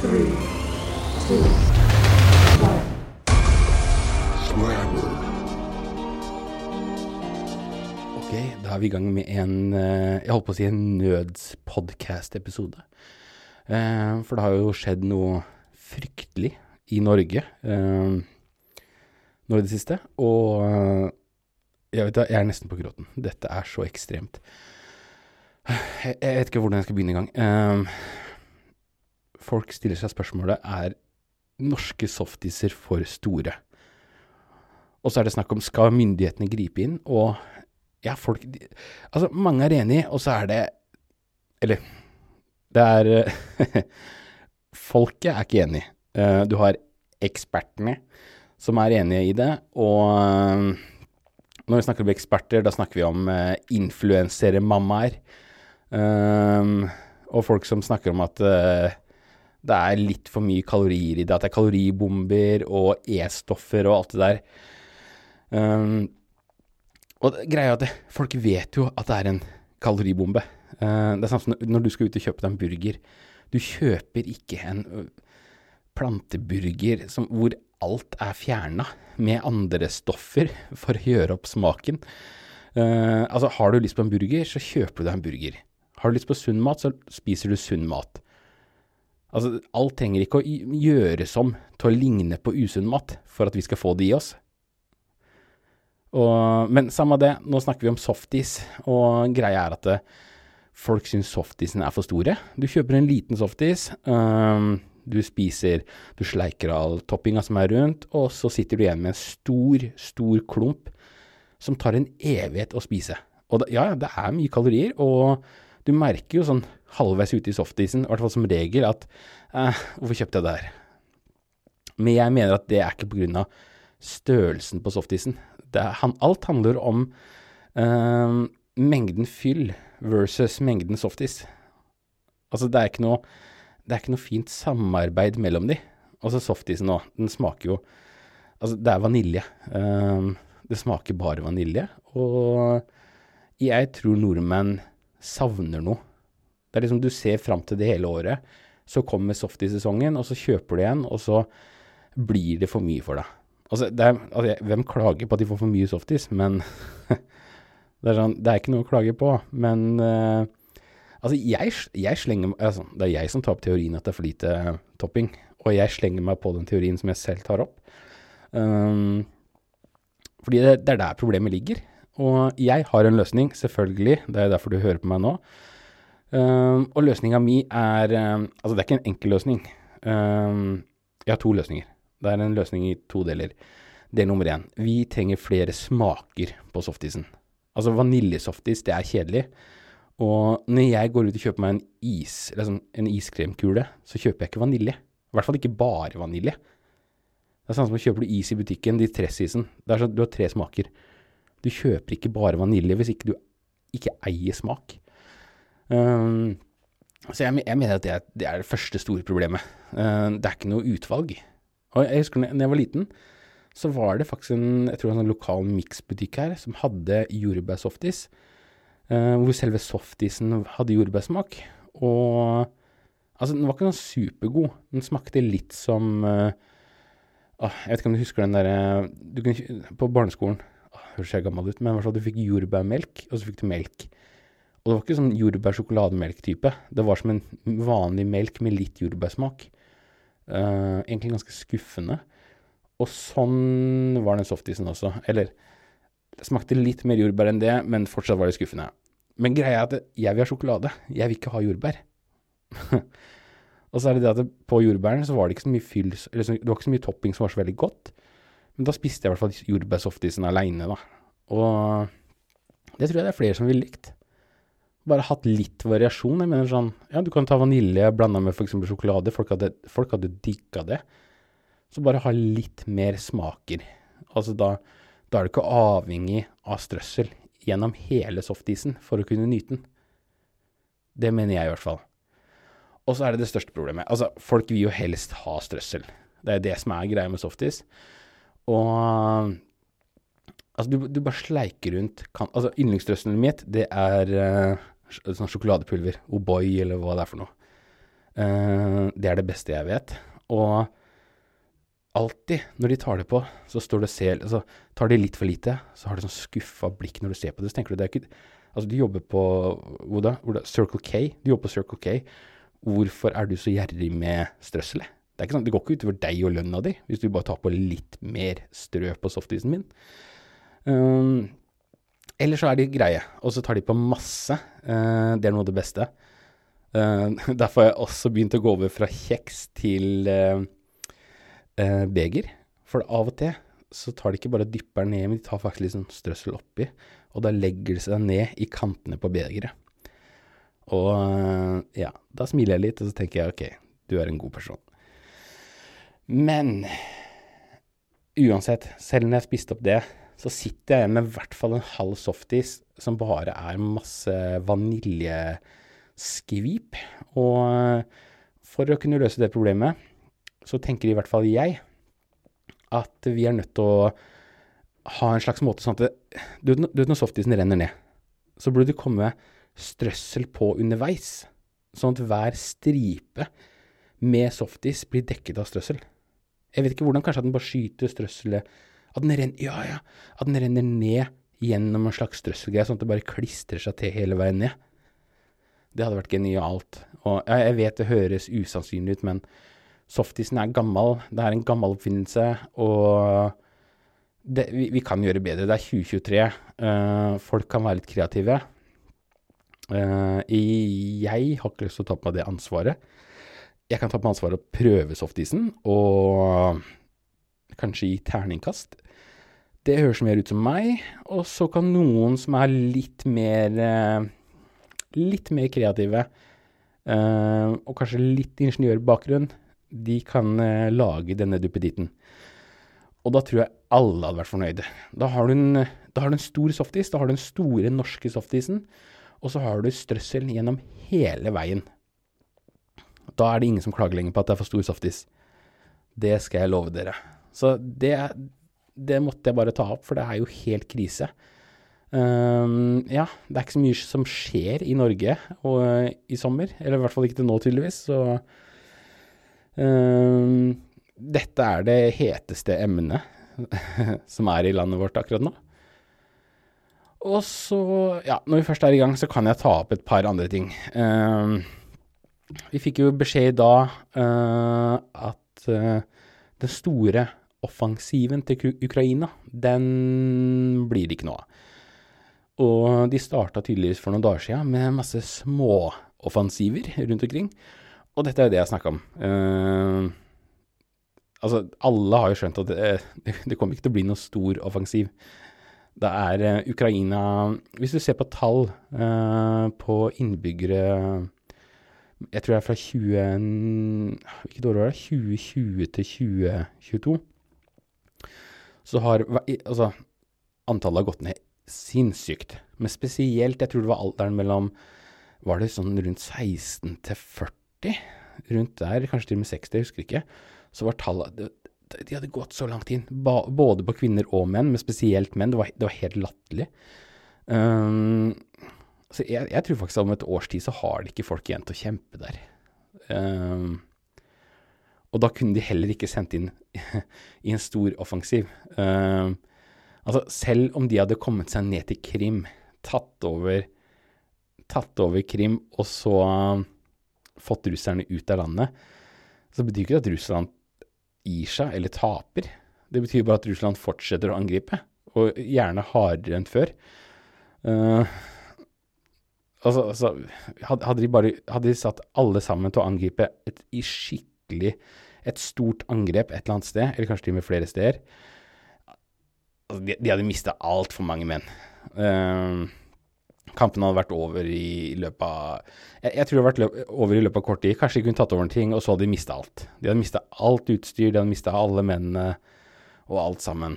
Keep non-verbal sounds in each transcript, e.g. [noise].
three, two, one. Ok, da er vi i gang med en eh, Jeg holdt på å si en nødspodcast-episode. Eh, for det har jo skjedd noe fryktelig i Norge eh, nå i det siste. Og jeg vet da, jeg er nesten på gråten. Dette er så ekstremt. Jeg, jeg vet ikke hvordan jeg skal begynne engang. Eh, folk stiller seg spørsmålet er norske softiser for store. Og så er det snakk om skal myndighetene gripe inn, og ja, folk de, Altså, mange er enig, og så er det Eller, det er eh, [laughs] Folket er ikke enig. Eh, Du har ekspertene som er enige i det, og eh, når vi snakker om eksperter, da snakker vi om uh, influensere mammaer. Um, og folk som snakker om at eh, det er litt for mye kalorier i det, at det er kaloribomber og E-stoffer og alt det der. Um, og greia er at folk vet jo at det er en kaloribombe. Uh, det er samme som når- du skal ut og kjøpe deg en burger. Du kjøper ikke en planteburger som, hvor alt er fjerna med andre stoffer for å gjøre opp smaken. Uh, altså, har du lyst på en burger, så kjøper du deg en burger. Har du lyst på sunn mat, så spiser du sunn mat. Altså, alt trenger ikke å gjøres om til å ligne på usunn mat for at vi skal få det i oss. Og, men samme det, nå snakker vi om softis, og greia er at det, folk syns softisen er for store. Du kjøper en liten softis, um, du spiser, du sleiker all toppinga som er rundt, og så sitter du igjen med en stor, stor klump som tar en evighet å spise. Og det, ja, det er mye kalorier, og du merker jo sånn halvveis ute i softisen, i hvert fall som regel, at eh, hvorfor kjøpte jeg det her? Men jeg mener at det er ikke av størrelsen på softisen. Er, han, alt handler om eh, mengden fyll versus mengden softis. Altså, det er ikke noe, det er ikke noe fint samarbeid mellom de. Altså, softisen nå, den smaker jo Altså, det er vanilje. Eh, det smaker bare vanilje. Og jeg tror nordmenn savner noe. Det er liksom du ser fram til det hele året. Så kommer softisesongen, og så kjøper du en, og så blir det for mye for deg. Altså, er, altså, jeg- hvem klager på at de får for mye softis? Men [laughs] det, er sånn, det er ikke noe å klage på. Men uh, altså, jeg, jeg slenger altså, Det er jeg som tar opp teorien at det er for lite eh, topping. Og jeg slenger meg på den teorien som jeg selv tar opp. Um, fordi det, det er der problemet ligger. Og jeg har en løsning, selvfølgelig. Det er derfor du hører på meg nå. Um, og løsninga mi er um, Altså, det er ikke en enkel løsning. Um, jeg har to løsninger. Det er en løsning i to deler. Del nummer én. Vi trenger flere smaker på softisen. Altså vaniljesoftis, det er kjedelig. Og når jeg går ut og kjøper meg en is, eller sånn, en iskremkule, så kjøper jeg ikke vanilje. I hvert fall ikke bare vanilje. Det er sånn som kjøper du is i butikken, de tressisen. Det er sånn, du har tre smaker. Du kjøper ikke bare vanilje hvis ikke du ikke eier smak. Um, så jeg, jeg mener at det er, det er det første store problemet. Uh, det er ikke noe utvalg. Og jeg husker når jeg var liten, så var det faktisk en, jeg tror en sånn lokal miksbutikk her som hadde jordbærsoftis. Uh, hvor selve softisen hadde jordbærsmak. Og altså, den var ikke sånn supergod. Den smakte litt som uh, Jeg vet ikke om du husker den derre kjø- På barneskolen åh, Høres jeg gammel ut, men du fikk jordbærmelk, og så fikk du melk. Og det var ikke sånn jordbær-sjokolademelk-type. Det var som en vanlig melk med litt jordbærsmak. Uh, egentlig ganske skuffende. Og sånn var den softisen også. Eller, det smakte litt mer jordbær enn det, men fortsatt var det skuffende. Men greia er at jeg vil ha sjokolade. Jeg vil ikke ha jordbær. [laughs] og så er det det at det, på jordbærene så var det ikke så mye fyll, eller så, det var ikke så mye topping som var så veldig godt. Men da spiste jeg i hvert fall jordbærsoftisen aleine, da. Og det tror jeg det er flere som ville likt bare hatt litt variasjon. Jeg mener sånn, ja, du kan ta vanilje blanda med f.eks. sjokolade. Folk hadde, folk hadde digga det. Så bare ha litt mer smaker. Altså da, da er du ikke avhengig av strøssel gjennom hele softisen for å kunne nyte den. Det mener jeg i hvert fall. Og så er det det største problemet. Altså, folk vil jo helst ha strøssel. Det er det som er greia med softis. Og Altså, du, du bare sleiker rundt kan, Altså, yndlingsstrøsselen mitt, det er sj- sånn sjokoladepulver. O'boy, eller hva det er for noe. Eh, det er det beste jeg vet. Og alltid når de tar det på, så står det selv, altså, tar de litt for lite, så har de sånn skuffa blikk når du ser på det. Så tenker du det er ikke Altså, du jobber på hvor da? Hvor da? Circle K. Du jobber på Circle K. Hvorfor er du så gjerrig med strøsselet? Det, er ikke sånn, det går ikke utover deg og lønna di, hvis du bare tar på litt mer strø på softisen min. Um, eller så er de greie, og så tar de på masse. Uh, det er noe av det beste. [laughs] Uh, derfor har jeg også begynt å gå over fra kjeks til uh, beger. For av og til så tar de ikke bare dypper ned, men de tar faktisk litt sånn strøssel oppi. Og da legger det seg ned i kantene på begeret. Og ja, da smiler jeg litt, og så tenker jeg ok, du er en god person. Men uansett, selv når jeg spiste opp det, så sitter jeg med i hvert fall en halv softis som bare er masse vaniljeskvip. Og for å kunne løse det problemet, så tenker i hvert fall jeg at vi er nødt til å ha en slags måte sånn at du vet når softisen renner ned, så burde det komme strøssel på underveis, sånn at hver stripe med softis blir dekket av strøssel. Jeg vet ikke hvordan, kanskje at den bare skyter strøsselet At den renner, ja, ja, at den renner ned gjennom en slags strøsselgreie, sånn at det bare klistrer seg til hele veien ned. Det hadde vært genialt. Og ja, jeg vet det høres usannsynlig ut, men softisen er gammel. Det er en gammel oppfinnelse, og det, vi, vi, kan gjøre bedre. Det er 2023. Uh, folk kan være litt kreative. Uh, jeg har ikke lyst til å ta på meg det ansvaret jeg kan ta på ansvaret å prøve softisen og kanskje gi terningkast. Det høres mer ut som meg. Og så kan noen som er litt mer eh, litt mer kreative, eh, og kanskje litt ingeniørbakgrunn, de kan eh, lage denne duppeditten. Og da tror jeg alle hadde vært fornøyde. Da har, du en, har du en stor softis, da har du den store norske softisen, og så har du strøssel gjennom hele veien. Da er det ingen som klager lenger på at det er for stor softis. Det skal jeg love dere. Så det, det måtte jeg bare ta opp, for det er jo helt krise. Um, ja, det er ikke så mye som skjer i Norge og, uh, i sommer. Eller i hvert fall ikke til nå, tydeligvis. Så um, dette er det heteste emnet [laughs] som er i landet vårt akkurat nå. Og så, ja, når vi først er i gang, så kan jeg ta opp et par andre ting. Um, vi fikk jo beskjed da uh, at uh, den store offensiven til Ukraina, den blir det ikke noe av. Og de starta tydeligvis for noen dager siden med masse småoffensiver rundt omkring. Og dette er det jeg snakka om. Uh, altså, alle har jo skjønt at det, det, kommer ikke til å bli noe stor offensiv. Det er Ukraina Hvis du ser på tall på innbyggere jeg tror det er fra 20, hvilket år var det? 2020 til 2022. Så har altså, antallet har gått ned sinnssykt. Men spesielt, jeg tror det var alderen mellom Var det sånn rundt 16 til 40? Rundt der, kanskje til og med 60, jeg husker ikke. Så var tallet De hadde gått så langt inn, både på kvinner og menn, men spesielt menn. Det var, det var helt latterlig. Um, så jeg, jeg, tror faktisk at om et års tid så har det ikke folk igjen til å kjempe der. Um, og da kunne de heller ikke sendt inn [laughs] i en stor offensiv. Uh, altså, selv om de hadde kommet seg ned til Krim, tatt over, tatt over Krim, og så uh, fått russerne ut av landet, så betyr ikke det at Russland gir seg eller taper. Det betyr bare at Russland fortsetter å angripe, og gjerne hardere enn før. Uh, Altså, altså hadde, de bare Hadde de satt alle sammen til å angripe et i skikkelig Et stort angrep et eller annet sted, eller kanskje til og med flere steder altså, de, de, hadde mista altfor mange menn. Uh, kampen hadde vært over i løpet av jeg, jeg, tror det hadde vært løp, over i løpet av kort tid. Kanskje de kunne tatt over en ting, og så hadde de mista alt. De hadde mista alt utstyr, de hadde mista alle mennene og alt sammen.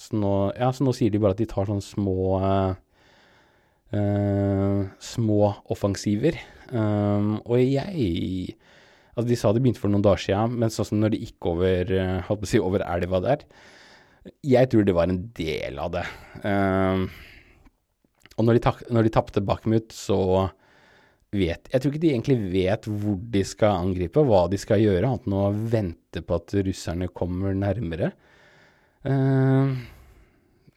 Så nå, ja, så nå sier de bare at de tar sånne små uh, Uh, små offensiver. Um, og jeg Altså, de sa det begynte for noen dager siden, men sånn som når de gikk over, uh, holdt på å si, over elva der Jeg tror det var en del av det. Um, og når de, tak, de tapte Bakhmut, så vet Jeg tror ikke de egentlig vet hvor de skal angripe, hva de skal gjøre, annet enn å vente på at russerne kommer nærmere. Uh,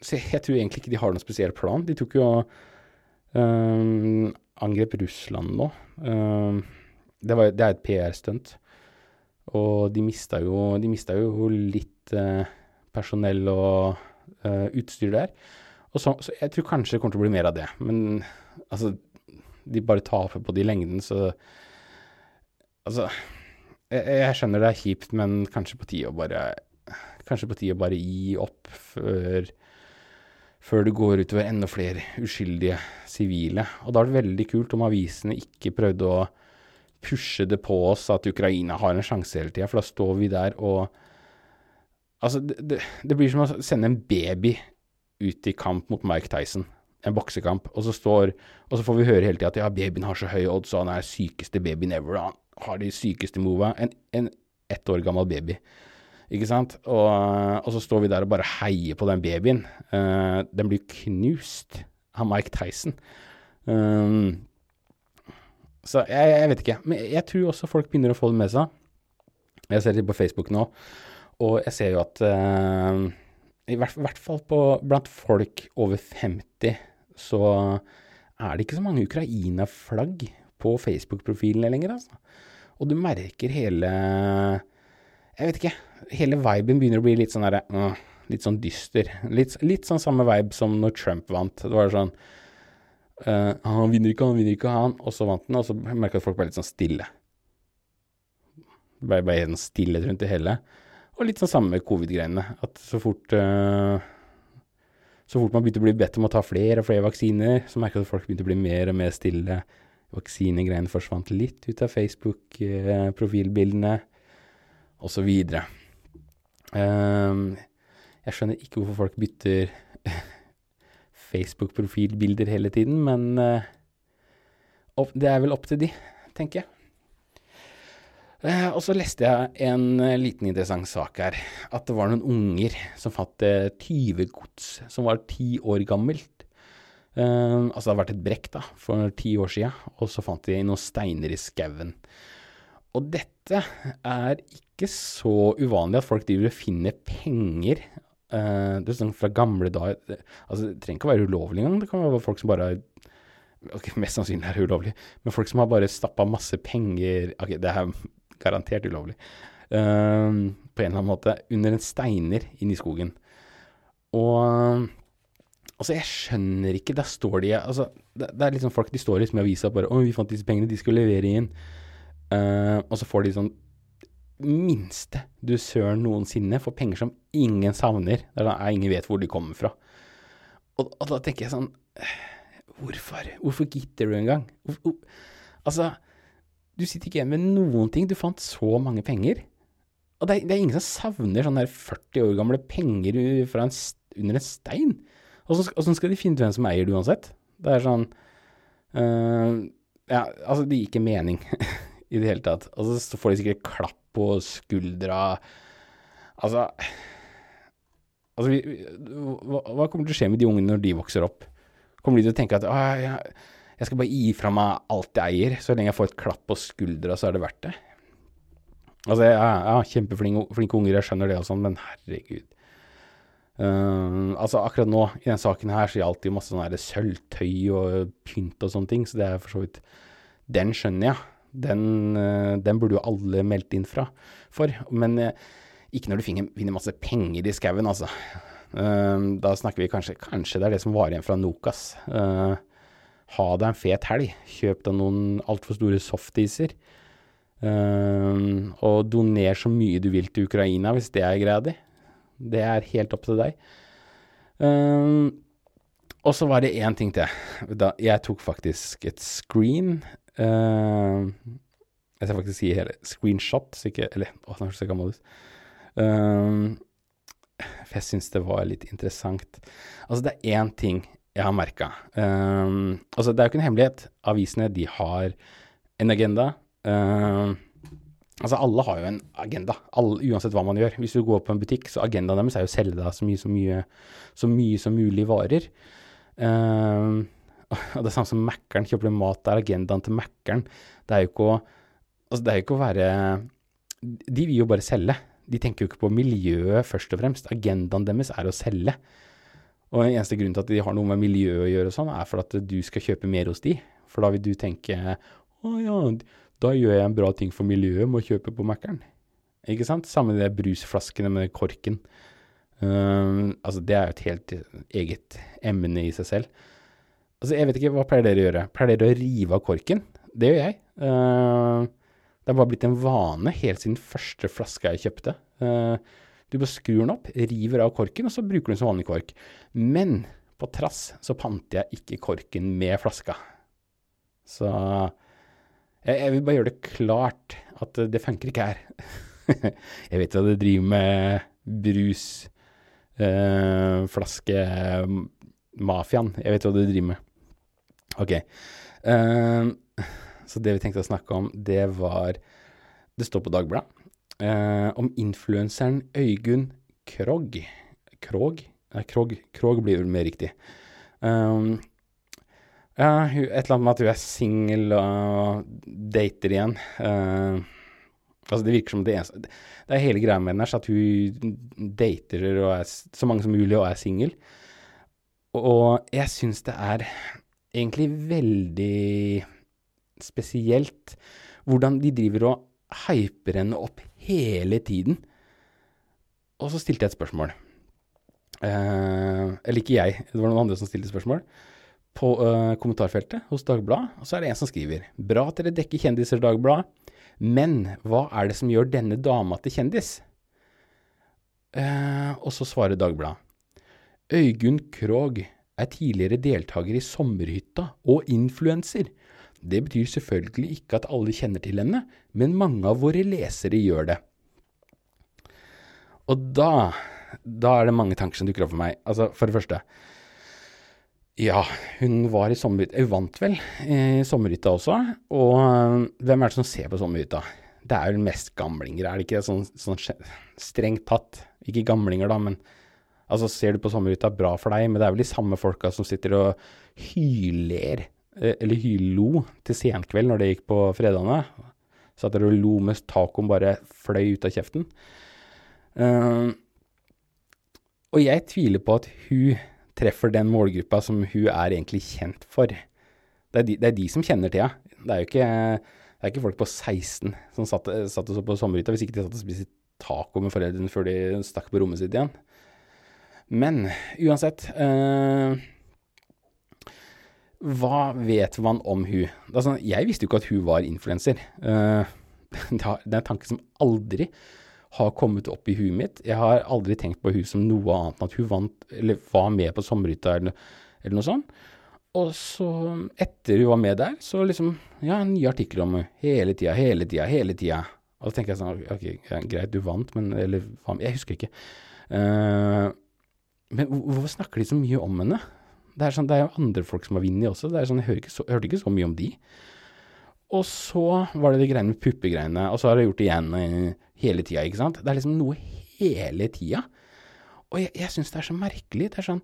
så jeg, tror egentlig ikke de har noen spesiell plan. De tok jo uh, angrep Russland nå. Uh, det, var, det, er et PR-stunt. Og de mista jo, de jo litt personell og utstyr der. Og så, så, jeg tror kanskje det kommer til å bli mer av det. Men altså de bare taper på det i lengden, så Altså, jeg, jeg, skjønner det er kjipt, men kanskje på tide å bare Kanskje på tide å bare gi opp før før det går utover enda flere uskyldige sivile. Og da er det veldig kult om avisene ikke prøvde å pushe det på oss at Ukraina har en sjanse hele tida, for da står vi der og Altså, det, det, det blir som å sende en baby ut i kamp mot Mike Tyson en boksekamp, og så, står, og så får vi høre hele tida at ja, babyen har så høye odds, og han er sykeste babyen ever. Han har de sykeste mova. En, en ett år gammel baby. Ikke sant? Og, og, så står vi der og bare heier på den babyen. Uh, den blir knust av Mike Tyson. Um, så jeg, jeg, vet ikke. Men jeg tror også folk begynner å få det med seg. Jeg ser det på Facebook nå, og jeg ser jo at uh, i hvert, hvert, fall på, blant folk over 50 så er det ikke så mange Ukraina-flagg på Facebook-profilene lenger, altså. Og du merker hele Jeg vet ikke. Hele viben begynner å bli litt sånn derre uh, Litt sånn dyster. Litt, litt, sånn samme vibe som når Trump vant. Det var sånn uh, Han vinner ikke, han vinner ikke, han. Og så vant han, og så merka at folk ble litt sånn stille. Det ble bare en stillhet rundt det hele. Og litt sånn samme med covid-greiene. At så fort uh, så fort man begynte å bli bedt om å ta flere og flere vaksiner, så merka jeg at folk begynte å bli mer og mer stille. Vaksinegreiene forsvant litt ut av Facebook-profilbildene, osv. Uh, jeg skjønner ikke hvorfor folk bytter Facebook-profilbilder hele tiden, men uh, opp, det er vel opp til de, tenker jeg. Eh, og så leste jeg en eh, liten interessant sak her. At det var noen unger som fant eh, tyvegods som var ti år gammelt. Uh, altså det har vært et brekk da, for ti år sia, og så fant de noen steiner i skauen. Og dette er ikke så uvanlig at folk driver og finner penger. Uh, det er sånn fra gamle dager Altså, det trenger ikke å være ulovlig engang. Det kan være folk som bare Ok, [laughs] mest sannsynlig er det ulovlig, men folk som har bare stappa masse penger Ok, det er garantert ulovlig, uh, på en eller annen måte, under en steiner inne i skogen. Og Altså, jeg skjønner ikke. Der står de altså, det, det er liksom folk de står liksom i avisa bare 'Å, vi fant disse pengene, de skulle levere inn'. Uh, og så får de sånn minste dusøren noensinne for penger som ingen savner. Der er ingen vet hvor de kommer fra. Og, og da tenker jeg sånn Hvorfor? Hvorfor gidder du engang? Altså, du sitter ikke igjen med noen ting. Du fant så mange penger. Og det er, det er ingen som savner sånne 40 år gamle penger en, under en stein. Og så skal de finne ut hvem som eier det uansett. Det er sånn uh, Ja, altså, det gir ikke mening [laughs] i det hele tatt. Og så får de sikkert klapp på skuldra. Altså Altså, vi, hva, hva, kommer til å skje med de ungene når de vokser opp? Kommer de til å tenke at ja, jeg skal bare gi fra meg alt jeg eier, så lenge jeg får et klapp på skuldra, så er det verdt det. Altså, jeg har kjempeflinke unger, jeg skjønner det og sånn, men herregud. Uh, altså, akkurat nå, i den saken her, så gjaldt det jo masse sånn sølvtøy og pynt og sånne ting, så det er for så vidt Den skjønner jeg. Den, uh, den burde jo alle meldt inn fra for. Men uh, ikke når du finner, masse penger i skauen, altså. da snakker vi kanskje Kanskje det er det som var igjen fra Nokas. Ha deg en fet helg. Kjøp deg noen altfor store softiser. Og doner så mye du vil til Ukraina, hvis det er greia di. Det er helt opp til deg. Og så var det én ting til. Jeg tok faktisk et screen. Uh, jeg skal faktisk si hele screenshot, så ikke Eller, å, nå ser gammel ut. Uh, for jeg syns det var litt interessant. Altså, det er én ting jeg har merka. Um, ehm, altså, det er jo ikke en hemmelighet. Avisene, de har en agenda. Um, altså, alle har jo en agenda, alle, uansett hva man gjør. Hvis du går på en butikk, så agendaen deres er jo å selge deg så mye, så mye, så mye som mulig varer. Um, Og [laughs] det er samme som Mækkern. Kjøper du mat, er agendaen til Mækkern. Det er jo ikke å Altså, det er jo ikke å være De vil jo bare selge. De tenker jo ikke på miljøet først og fremst. Agendaen deres er å selge. Og den eneste grunnen til at de har noe med miljøet å gjøre og sånn, er for at du skal kjøpe mer hos de. For da vil du tenke å ja, da gjør jeg en bra ting for miljøet med å kjøpe på Mækkern. Ikke sant? Samme de brusflaskene med korken. Um, altså, det er jo et helt eget emne i seg selv. Altså, jeg vet ikke, hva pleier dere å gjøre? Pleier dere å rive av korken? Det gjør jeg. Uh, det har bare blitt en vane helt siden første flaske jeg kjøpte. Uh, du bare skrur den opp, river av korken, og så bruker du den som vanlig kork. Men på trass så panter jeg ikke korken med flaska. Så jeg, jeg, vil bare gjøre det klart at det funker ikke her. [laughs] jeg vet hva det driver med brus, uh, flaske, mafiaen. Jeg vet hva du driver med. Ok. Uh, så det vi tenkte å snakke om, det var Det står på Dagbladet. Uh, om influenseren Øygunn Krogh. Krog? Nei, Krog, Krog blir vel mer riktig. Um, ja, et eller annet med at hun er singel og dater igjen. Uh, altså Det virker som det eneste Det er hele greia med henne, at hun dater og er så mange som mulig og er singel. Og jeg syns det er egentlig veldig spesielt hvordan de driver og hyper henne opp hele tiden. Og så stilte jeg et spørsmål. Eh, eller ikke jeg, det var noen andre som stilte spørsmål. På eh, kommentarfeltet hos Dagbladet. Og så er det en som skriver Bra at dere dekker kjendiser, Dagbladet. Men hva er det som gjør denne dama til kjendis? Eh, og så svarer Dagbladet. Øygunn Krogh er tidligere deltaker i Sommerhytta og influenser. Det betyr selvfølgelig ikke at alle kjenner til henne, men mange av våre lesere gjør det. Og da, da er det mange tanker som dukker opp for meg. Altså, for det første Ja, hun var i sommerhytta Hun vant vel i sommerhytta også. Og hvem er det som ser på sommerhytta? Det er vel mest gamlinger, er det ikke? Sånn, sånn strengt tatt. Ikke gamlinger, da, men altså, ser du på sommerhytta, bra for deg, men det er vel de samme folka som sitter og hyler Eh, eller hylo, til senkveld når det gikk på fredagene. Satt der og lo mens tacoen bare fløy ut av kjeften. Uh, og jeg tviler på at hun treffer den målgruppa som hun er egentlig kjent for. Det er de, det er de som kjenner til henne. Det er jo ikke, er ikke folk på 16 som satt, satt og så på sommerhytta, hvis ikke de satt og spiste taco med foreldrene før de stakk på rommet sitt igjen. Men uansett uh, hva vet man om hun? Sånn, jeg visste jo ikke at hun var influenser. Uh, [laughs] det er en tanke som aldri har kommet opp i huet mitt. Jeg har aldri tenkt på hun som noe annet enn at hun vant, eller var med på Sommerhytta eller, eller, noe sånt. Og så, etter hun var med der, så liksom Ja, nye artikler om henne. Hele tida, hele tida, hele tida. Og så tenker jeg sånn Ok, greit, du vant, men Eller faen, Jeg husker ikke. Uh, men hvorfor snakker de så mye om henne? Det er, sånn, det er jo andre folk som har vunnet også. Det er sånn, jeg, så, jeg hørte ikke så mye om de. Og så var det de greiene med puppegreiene, og så har jeg gjort det igjen uh, hele tida, ikke sant. Det er liksom noe hele tida. Og jeg, jeg syns det er så merkelig. Det er sånn,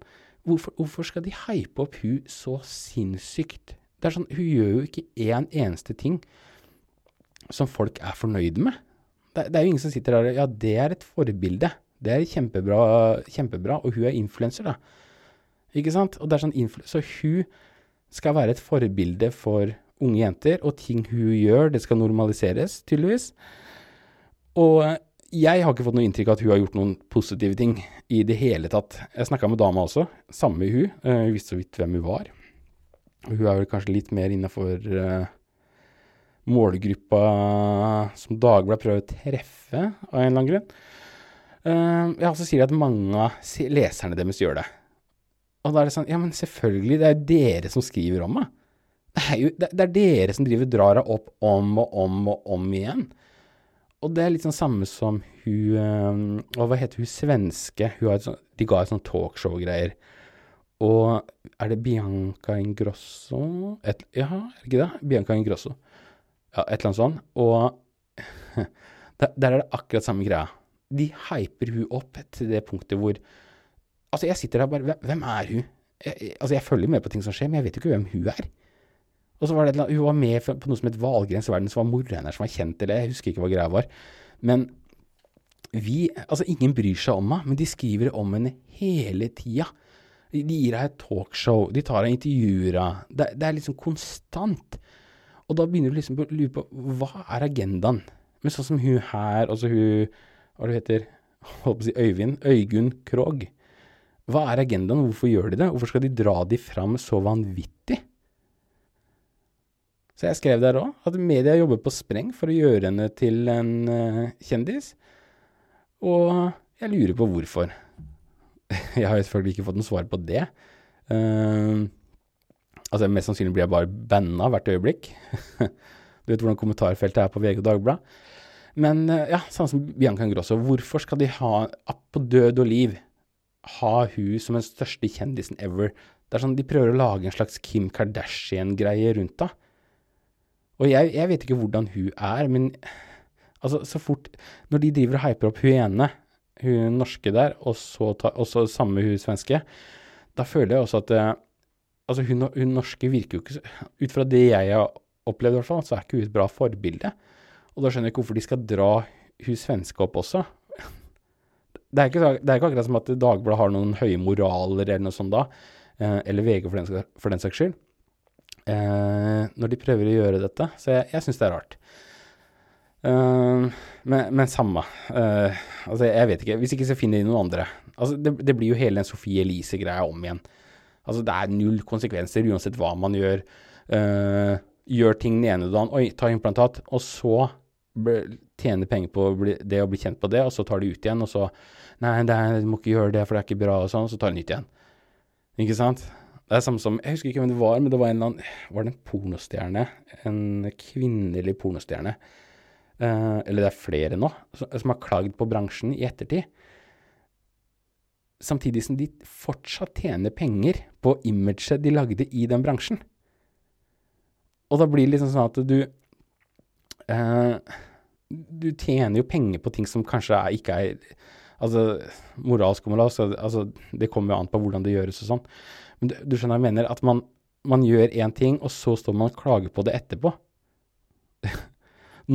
hvorfor, hvorfor, skal de hype opp hun så sinnssykt? Det er sånn, Hun gjør jo ikke én en eneste ting som folk er fornøyde med. Det, det, er jo ingen som sitter der og Ja, det er et forbilde. Det er kjempebra, kjempebra. Og hun er influenser, da. Ikke sant? Og det er sånn Så hun skal være et forbilde for unge jenter, og ting hun gjør, det skal normaliseres, tydeligvis. Og jeg har ikke fått noe inntrykk av at hun har gjort noen positive ting i det hele tatt. Jeg snakka med dama også, samme hun. Uh, visste så vidt hvem hun var. Hun er vel kanskje litt mer innafor uh, målgruppa som Dagbladet prøver å treffe, av en eller annen grunn. Uh, ja, så sier de at mange av leserne deres gjør det. Og da er det sånn Ja, men selvfølgelig, det er jo dere som skriver om meg. Det er jo det, er dere som driver drar henne opp om og om og om igjen. Og det er litt sånn samme som hun Og Hva heter hun svenske? Hun har et sånt, de ga et sånt talkshow-greier. Og er det Bianca Ingrosso et, Ja, er det ikke det? Bianca Ingrosso. Ja, et eller annet sånt. Og [laughs] der, der er det akkurat samme greia. De hyper hun opp til det punktet hvor Altså, jeg sitter der bare Hvem er hun? jeg, altså jeg følger med på ting som skjer, men jeg vet jo ikke hvem hun er. Og så var det Hun var med på noe som het Valgrens verden, som var mora hennes som var kjent, eller jeg husker ikke hva greia var. Men vi, altså ingen bryr seg om henne, men de skriver om henne hele tida. De gir deg et talkshow, de tar deg intervjuer. Det, det er liksom konstant. Og da begynner du liksom å lure på hva er agendaen? Men sånn som hun her, altså hun Hva er heter? Holdt på å si Øyvind. Øygunn Krogh. Hva er agendaen, hvorfor gjør de det? Hvorfor skal de dra de fram så vanvittig? Så jeg skrev der òg at media jobber på spreng for å gjøre henne til en eh, kjendis. Og jeg lurer på hvorfor. [laughs] Jeg har selvfølgelig ikke fått noe svar på det. Uh, altså Mest sannsynlig blir jeg bare banna hvert øyeblikk. [laughs] du vet hvordan kommentarfeltet er på VG og Dagbladet. Men eh, ja, sånn som Bianca Ingrosso. Hvorfor skal de ha, på død og liv, ha hun som den største kjendisen ever? Det er sånn De prøver å lage en slags Kim Kardashian-greie rundt henne. Og jeg, jeg vet ikke hvordan hun er, men altså, så fort Når de driver og hyper opp hun ene, hun norske der, og så, ta, og så samme hun svenske, da føler jeg også at eh, Altså, hun, hun norske virker jo ikke Ut fra det jeg har opplevd, i hvert fall, så er ikke hun et bra forbilde. Og da skjønner jeg ikke hvorfor de skal dra hun svenske opp også. Det er ikke, det er ikke akkurat som at Dagbladet har noen høye moraler eller noe sånt da, eh, eller VG for den, for den saks skyld eh, når de prøver å gjøre dette. Så jeg, jeg syns det er rart. Eh, men, men samme. Altså, jeg vet ikke. Hvis ikke så finner de noen andre. Altså, det, det blir jo hele den Sofie Elise-greia om igjen. Altså, det er null konsekvenser uansett hva man gjør. Eh, gjør ting den ene dagen, oi, ta implantat, og så ble, tjene penger på det å bli kjent på det, og så tar de ut igjen, og så Nei, du må ikke gjøre det, for det er ikke bra, og sånn, og så tar de nytt igjen. Ikke sant? Det er samme som Jeg husker ikke hvem det var, men det var en eller annen Var det en pornostjerne? En kvinnelig pornostjerne. Eh, eller det er flere nå, som, som har klagd på bransjen i ettertid. Samtidig som de fortsatt tjener penger på imaget de lagde i den bransjen. Og da blir det liksom sånn at du eh, Du tjener jo penger på ting som kanskje er, ikke er Altså, moralsk og moralsk, altså, det kommer jo an på hvordan det gjøres og sånn. Men du, du skjønner jeg mener? At man, man gjør én ting, og så står man og klager på det etterpå. [laughs]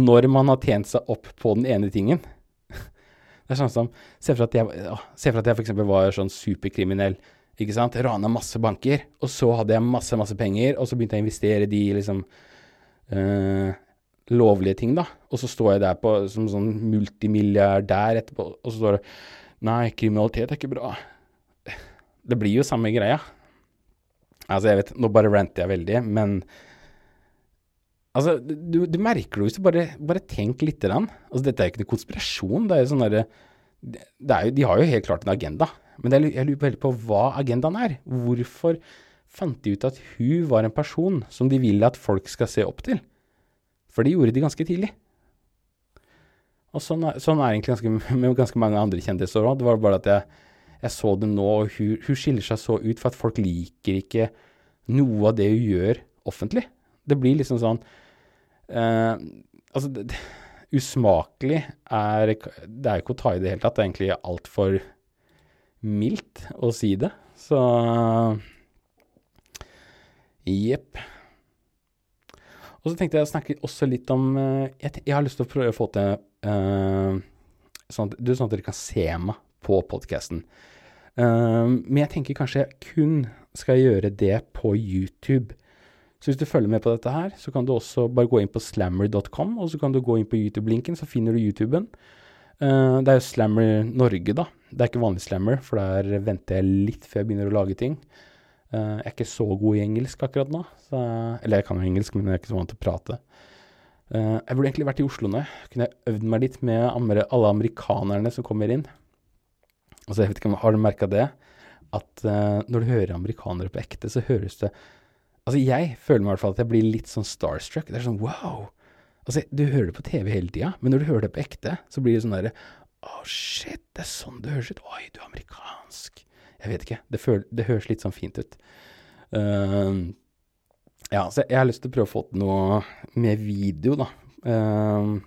Når man har tjent seg opp på den ene tingen. [laughs] Det er sånn som Se for at jeg, for at jeg f.eks. var sånn superkriminell. Ikke sant? Rana masse banker, og så hadde jeg masse, masse penger, og så begynte jeg å investere de liksom øh, lovlige ting, da. Og så står jeg der på, som sånn multimilliardær etterpå, og så står det Nei, kriminalitet er ikke bra. Det blir jo samme greia. Altså, jeg vet, nå bare ranter jeg veldig, men Altså, du, du merker det hvis du bare, bare tenker lite grann. Altså, dette er jo ikke noe konspirasjon, det er jo sånn derre er De har jo helt klart en agenda, men det, jeg lurer på på hva agendaen er. Hvorfor fant de ut at hun var en person som de vil at folk skal se opp til? For det gjorde de ganske tidlig. Og sånn er, sånn er egentlig ganske, [laughs] med ganske mange andre kjendiser òg. Det var bare at jeg, jeg så det nå, og hun, hun skiller seg så ut for at folk liker ikke noe av det hun gjør offentlig. Det blir liksom sånn uh, Altså, det, det, usmakelig er Det er jo ikke å ta i det hele tatt. Det er egentlig altfor mildt å si det. Så jepp. Og så tenkte jeg å snakke også litt om eh, Jeg, jeg har lyst til å prøve å få til uh, sånn, at, sånn at dere kan se meg på podkasten. men jeg tenker kanskje jeg kun skal gjøre det på YouTube. Så hvis du følger med på dette her, så kan du også bare gå inn på slammer.com, og så kan du gå inn på YouTube-linken, så finner du YouTuben. Uh, det er jo Slammer Norge, da. Det er ikke vanlig Slammer, for der venter jeg litt før jeg begynner å lage ting. Uh, jeg er ikke så god i engelsk akkurat nå. Så, eller jeg kan jo engelsk, men jeg er ikke så vant til å prate. Uh, jeg burde egentlig vært i Oslo nå. Kunne jeg øvd meg litt med alle amerikanerne som kommer inn. Altså, jeg vet ikke om Har du merka det? At når du hører amerikanere på ekte, så høres det Altså, jeg føler meg i hvert fall at jeg blir litt sånn starstruck. Det er sånn wow! Altså, du hører det på TV hele tida, men når du hører det på ekte, så blir det sånn derre Å, oh, shit, det er sånn det høres ut. Oi, du er amerikansk. Jeg vet ikke. Det, føl, det høres litt sånn fint ut. Uh, ja, så jeg har lyst til å prøve å få til noe med video, da. Uh,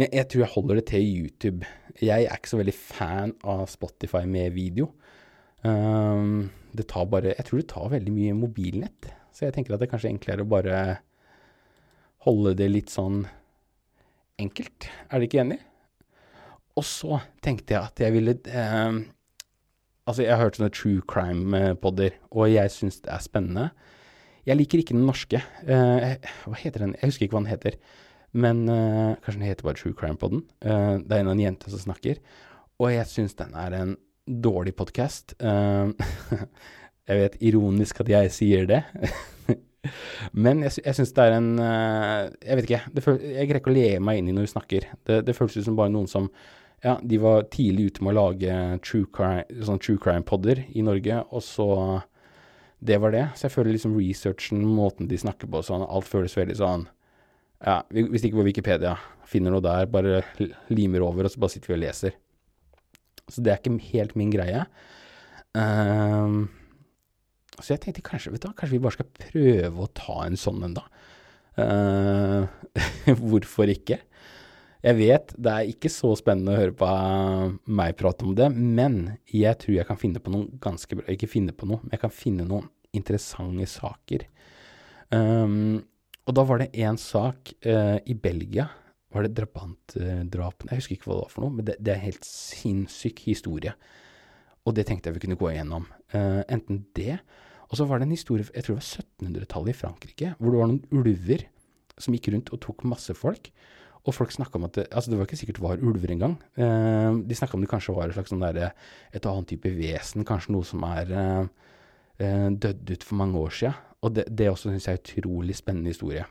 men jeg tror jeg holder det til YouTube. Jeg er ikke så veldig fan av Spotify med video. Uh, det tar bare Jeg tror det tar veldig mye mobilnett. Så jeg tenker at det er kanskje enklere å bare holde det litt sånn enkelt. Er dere ikke enig? Og så tenkte jeg at jeg ville eh, Altså, jeg har hørt sånne true crime-podder, og jeg syns det er spennende. Jeg liker ikke den norske. Uh, hva heter den? Jeg husker ikke hva den heter. Men uh, kanskje den heter bare True Crime-podden. Uh, det er en av en jente som snakker. Og jeg syns den er en dårlig podkast. [laughs] Jeg vet ironisk at jeg sier det. [laughs] Men jeg, jeg syns det er en Jeg vet ikke. Føl, jeg greier ikke å le meg inn i når hun snakker. Det, det føles ut som bare noen som Ja, de var tidlig ute med å lage true crime, sånn true crime-podder i Norge, og så Det var det. Så jeg føler liksom researchen, måten de snakker på sånn, alt føles veldig sånn Ja, hvis ikke på Wikipedia finner noe der, bare limer over, og så bare sitter vi og leser. Så det er ikke helt min greie. Um, så jeg tenkte kanskje, vet du, kanskje vi bare skal prøve å ta en sånn en, da. Uh, [laughs] hvorfor ikke? Jeg vet det er ikke så spennende å høre på meg prate om det, men jeg tror jeg kan finne på noen ganske bra. Ikke finne på noe, men jeg kan finne noen interessante saker. Um, og da var det én sak uh, i Belgia var det drabantdrapene? Jeg husker ikke hva det var for noe, men det, det er en helt sinnssyk historie. Og det tenkte jeg vi kunne gå igjennom. Uh, enten det, og så var det en historie jeg tror det var 1700-tallet i Frankrike, hvor det var noen ulver som gikk rundt og tok masse folk. Og folk snakka om at det, altså det var ikke sikkert det var ulver engang. Eh, de snakka om det kanskje var et slags sånn der, et annet type vesen, kanskje noe som er eh, dødd ut for mange år sia. Og det, det også syns jeg er utrolig spennende historie.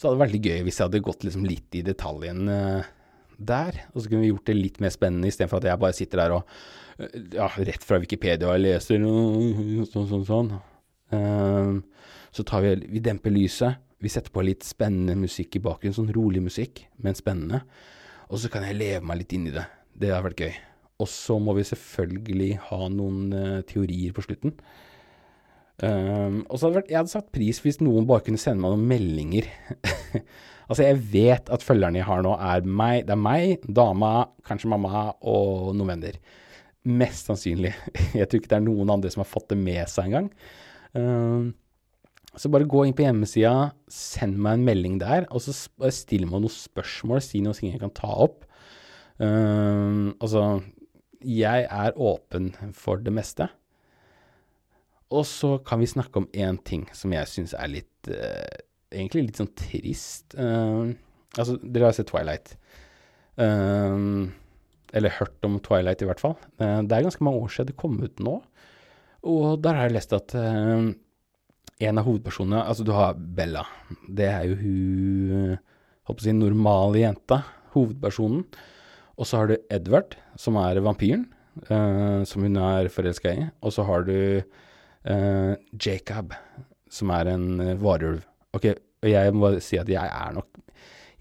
Så hadde det vært veldig gøy hvis jeg hadde gått liksom litt i detaljen eh, der. Og så kunne vi gjort det litt mer spennende, istedenfor at jeg bare sitter der og uh, ja, rett fra Wikipedia og leser sånn, sånn, sånn. Eh, så tar vi, vi demper lyset. Vi setter på litt spennende musikk i bakgrunnen, sånn rolig musikk, men spennende. Og så kan jeg leve meg litt inn i det. Det har vært gøy. Og så må vi selvfølgelig ha noen uh, teorier på slutten. Um, og så hadde vært, jeg hadde satt pris hvis noen bare kunne sende meg noen meldinger. [laughs] altså, jeg vet at følgerne jeg har nå, er meg. Det er meg, dama, kanskje mamma og noen venner. Mest sannsynlig. [laughs] jeg tror ikke det er noen andre som har fått det med seg engang. Um, så bare gå inn på hjemmesida, send meg en melding der, og så still meg noen spørsmål, si noe jeg kan ta opp. Uh, altså, jeg er åpen for det meste. Og så kan vi snakke om én ting som jeg syns er litt uh, Egentlig litt sånn trist. Uh, altså, dere har sett Twilight. Uh, eller hørt om Twilight, i hvert fall. det er ganske mange år siden det kom ut nå. Og der har jeg lest at en av hovedpersonene Altså, du har Bella. Det er jo hun Holdt på å si normale jenta. Hovedpersonen. Og så har du Edward, som er vampyren, som hun er forelska i. Og så har du Uh, Jacob, som er en uh, varulv. Ok, og jeg må si at jeg er nok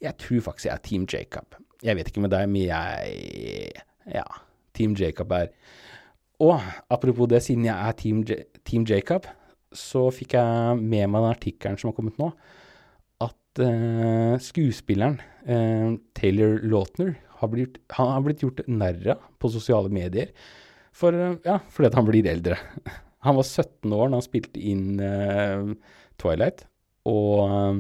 Jeg tror faktisk jeg er Team Jacob. Jeg vet ikke med deg, men jeg Ja, Team Jacob er Og apropos det, siden jeg er Team, J team Jacob, så fikk jeg med meg den artikkelen som har kommet nå, at eh, skuespilleren Taylor Lautner har blitt, han har blitt gjort narr av på sosiale medier for, ja, fordi han blir eldre. [laughs] Han var 17 år da han spilte inn eh, Twilight, og uh,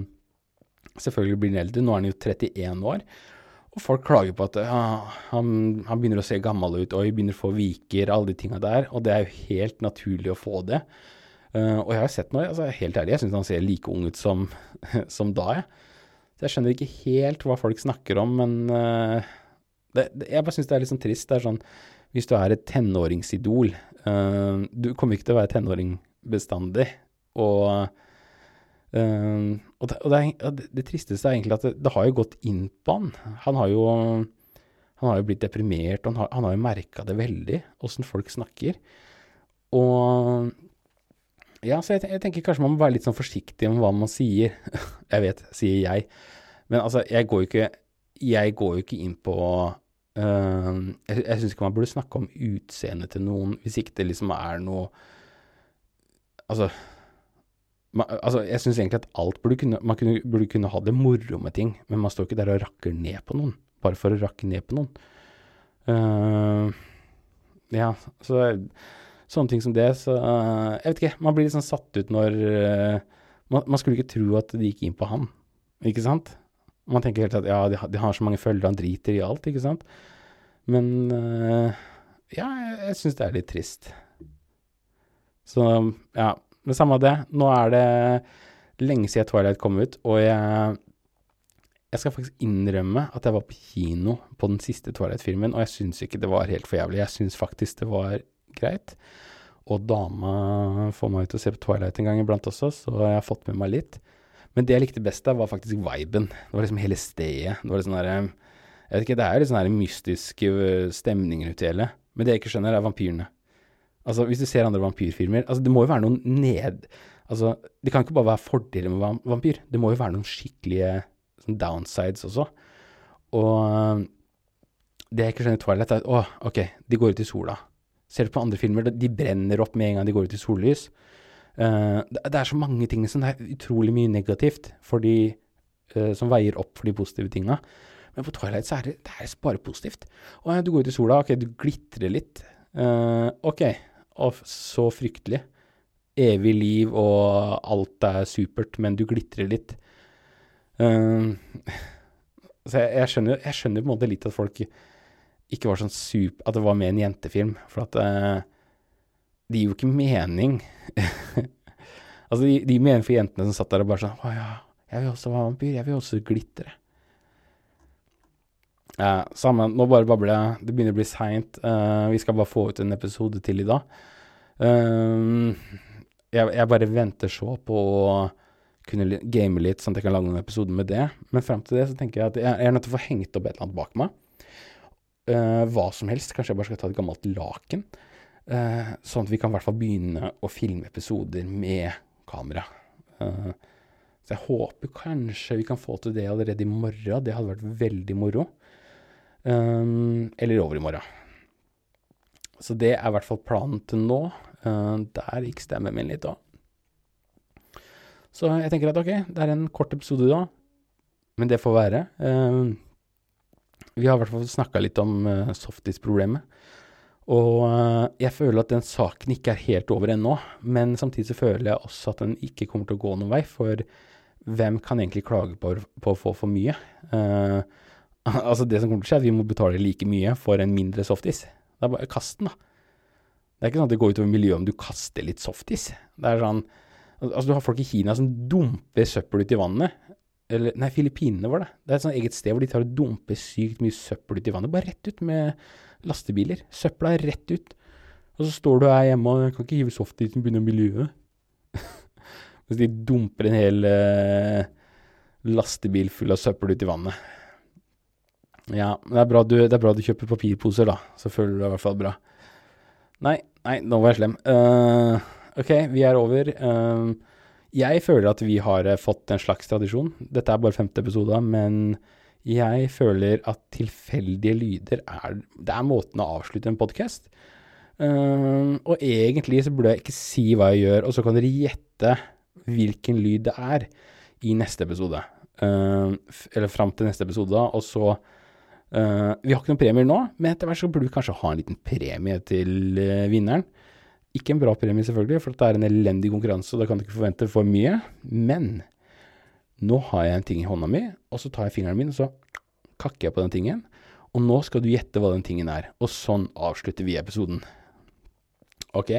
selvfølgelig blir han eldre. Nå er han jo 31 år. Og folk klager på at ja, han, han, begynner å se gammel ut, oi, begynner å få viker, alle de tinga der. Og det er jo helt naturlig å få det. Uh, og jeg har sett noe, altså helt ærlig, jeg syns han ser like ung ut som, [laughs] som da, jeg. Så jeg skjønner ikke helt hva folk snakker om, men det, det, jeg bare syns det er litt sånn trist. Det er sånn hvis du er et tenåringsidol uh, Du kommer ikke til å være tenåring bestandig. Og, uh, og, det, og det, tristeste er egentlig at det, har jo gått inn på han. Han har jo, han har jo blitt deprimert, han har, han har jo merka det veldig, åssen folk snakker. Og ja, så jeg, jeg, tenker kanskje man må være litt sånn forsiktig med hva man sier. [laughs] jeg vet, sier jeg. Men altså, jeg går jo ikke, går jo ikke inn på Uh, jeg jeg syns ikke man burde snakke om utseendet til noen hvis ikke det liksom er noe Altså, man, altså jeg syns egentlig at alt burde kunne Man kunne, burde kunne ha det moro med ting, men man står ikke der og rakker ned på noen bare for å rakke ned på noen. Uh, ja, så sånne ting som det. Så uh, jeg vet ikke, man blir litt sånn satt ut når uh, man, man skulle ikke tro at de gikk inn på han, ikke sant? Man tenker helt at ja, de, har- de har så mange følgere, han driter i alt, ikke sant? Men uh, ja, jeg, jeg syns det er litt trist. Så ja, det samme av det. Nå er det lenge siden Twilight kom ut, og jeg jeg skal faktisk innrømme at jeg var på kino på den siste Twilight-filmen, og jeg syns ikke det var helt for jævlig. Jeg syns faktisk det var greit. Og dama får meg ut å se på Twilight en gang iblant også, så jeg har fått med meg litt. Men det jeg likte best der, var faktisk viben. Det var liksom hele stedet. Det var litt sånn der, Jeg vet ikke, det er litt sånn mystiske stemninger ute i hele. Men det jeg ikke skjønner, er vampyrene. Altså, hvis du ser andre vampyrfilmer Altså, det må jo være noen ned... Altså, det kan ikke bare være fordeler med vampyr. Det må jo være noen skikkelige sånn downsides også. Og øh, det jeg ikke skjønner i Twilight, er at å, ok, de går ut i sola. Ser du på andre filmer, de brenner opp med en gang de går ut i sollys. Uh, det, er så mange ting som er utrolig mye negativt for de uh, som veier opp for de positive tinga. Men på Twilight så er det, det er bare positivt. Å ja, du går ut i sola, ok, du glitrer litt. Uh, ok, og så fryktelig. Evig liv og alt er supert, men du glitrer litt. Eh, [laughs] så jeg, jeg, skjønner, jeg på en måte litt at folk ikke var sånn super At det var med en jentefilm. For at uh, det gir jo ikke mening. [laughs] altså, det gir mening for jentene som satt der og bare sånn Å ja, jeg vil også være vampyr. Jeg vil også glitre. Uh, sammen, nå bare babler jeg. Det begynner å bli seint. vi skal bare få ut en episode til i dag. Eh, jeg, jeg bare venter så på å kunne game litt, sånn at jeg kan lage noen episoder med det. Men frem til det så tenker jeg at jeg, jeg er nødt til å få hengt opp et eller annet bak meg. Eh, hva som helst. Kanskje jeg bare skal ta et gammelt laken. Uh, sånn at vi kan i hvert fall begynne å filme episoder med kamera. Uh, så jeg håper kanskje vi kan få til det allerede i morgen. Det hadde vært veldig moro. Eh, eller i morgen. Så det er i hvert fall planen til nå. Uh, der gikk stemmen min litt òg. Så jeg tenker at ok, det er en kort episode da, men det får være. Eh, vi har i hvert fall snakka litt om uh, softis-problemet. Og eh, jeg føler at den saken ikke er helt over ennå, men samtidig så føler jeg også at den ikke kommer til å gå noen vei, for hvem kan egentlig klage på, på å få for mye? Uh, [laughs] altså Det som kommer til å skje, er at vi må betale like mye for en mindre softis. Det er bare kast den, da. Det er ikke sånn at det går utover miljøet om du kaster litt softis. Det er sånn Altså, du har folk i Kina som dumper søppel ut i vannet. Eller, nei, Filippinene var det. Det er et sånt eget sted hvor de tar og dumper sykt mye søppel ut i vannet. Bare rett ut med lastebiler. Søpla er rett ut. Og så står du her hjemme og kan ikke hive softisen pga. miljøet. Mens de dumper en hel eh, lastebil full av søppel ut i vannet. Ja, det er, du, det er bra du kjøper papirposer, da. Så føler du deg i hvert fall bra. Nei, nei, nå var jeg slem. Uh, ok, vi er over. Eh, jeg føler at vi har eh, fått en slags tradisjon. Dette er bare femte episode, men jeg føler at tilfeldige lyder er Det er måten å avslutte en podkast. og egentlig så burde jeg ikke si hva jeg gjør, og så kan dere gjette hvilken lyd det er i neste episode. Uh, eller fram til neste episode, da, og så uh, Vi har ikke noen premier nå, men etter hvert så burde vi kanskje ha en liten premie til eh, vinneren. Ikke en bra premie, selvfølgelig, for det er en elendig konkurranse, og da kan du ikke forvente for mye. Men nå har jeg en ting i hånda mi, og så tar jeg fingeren min, og så kakker jeg på den tingen. Og nå skal du gjette hva den tingen er. Og sånn avslutter vi episoden. Ok?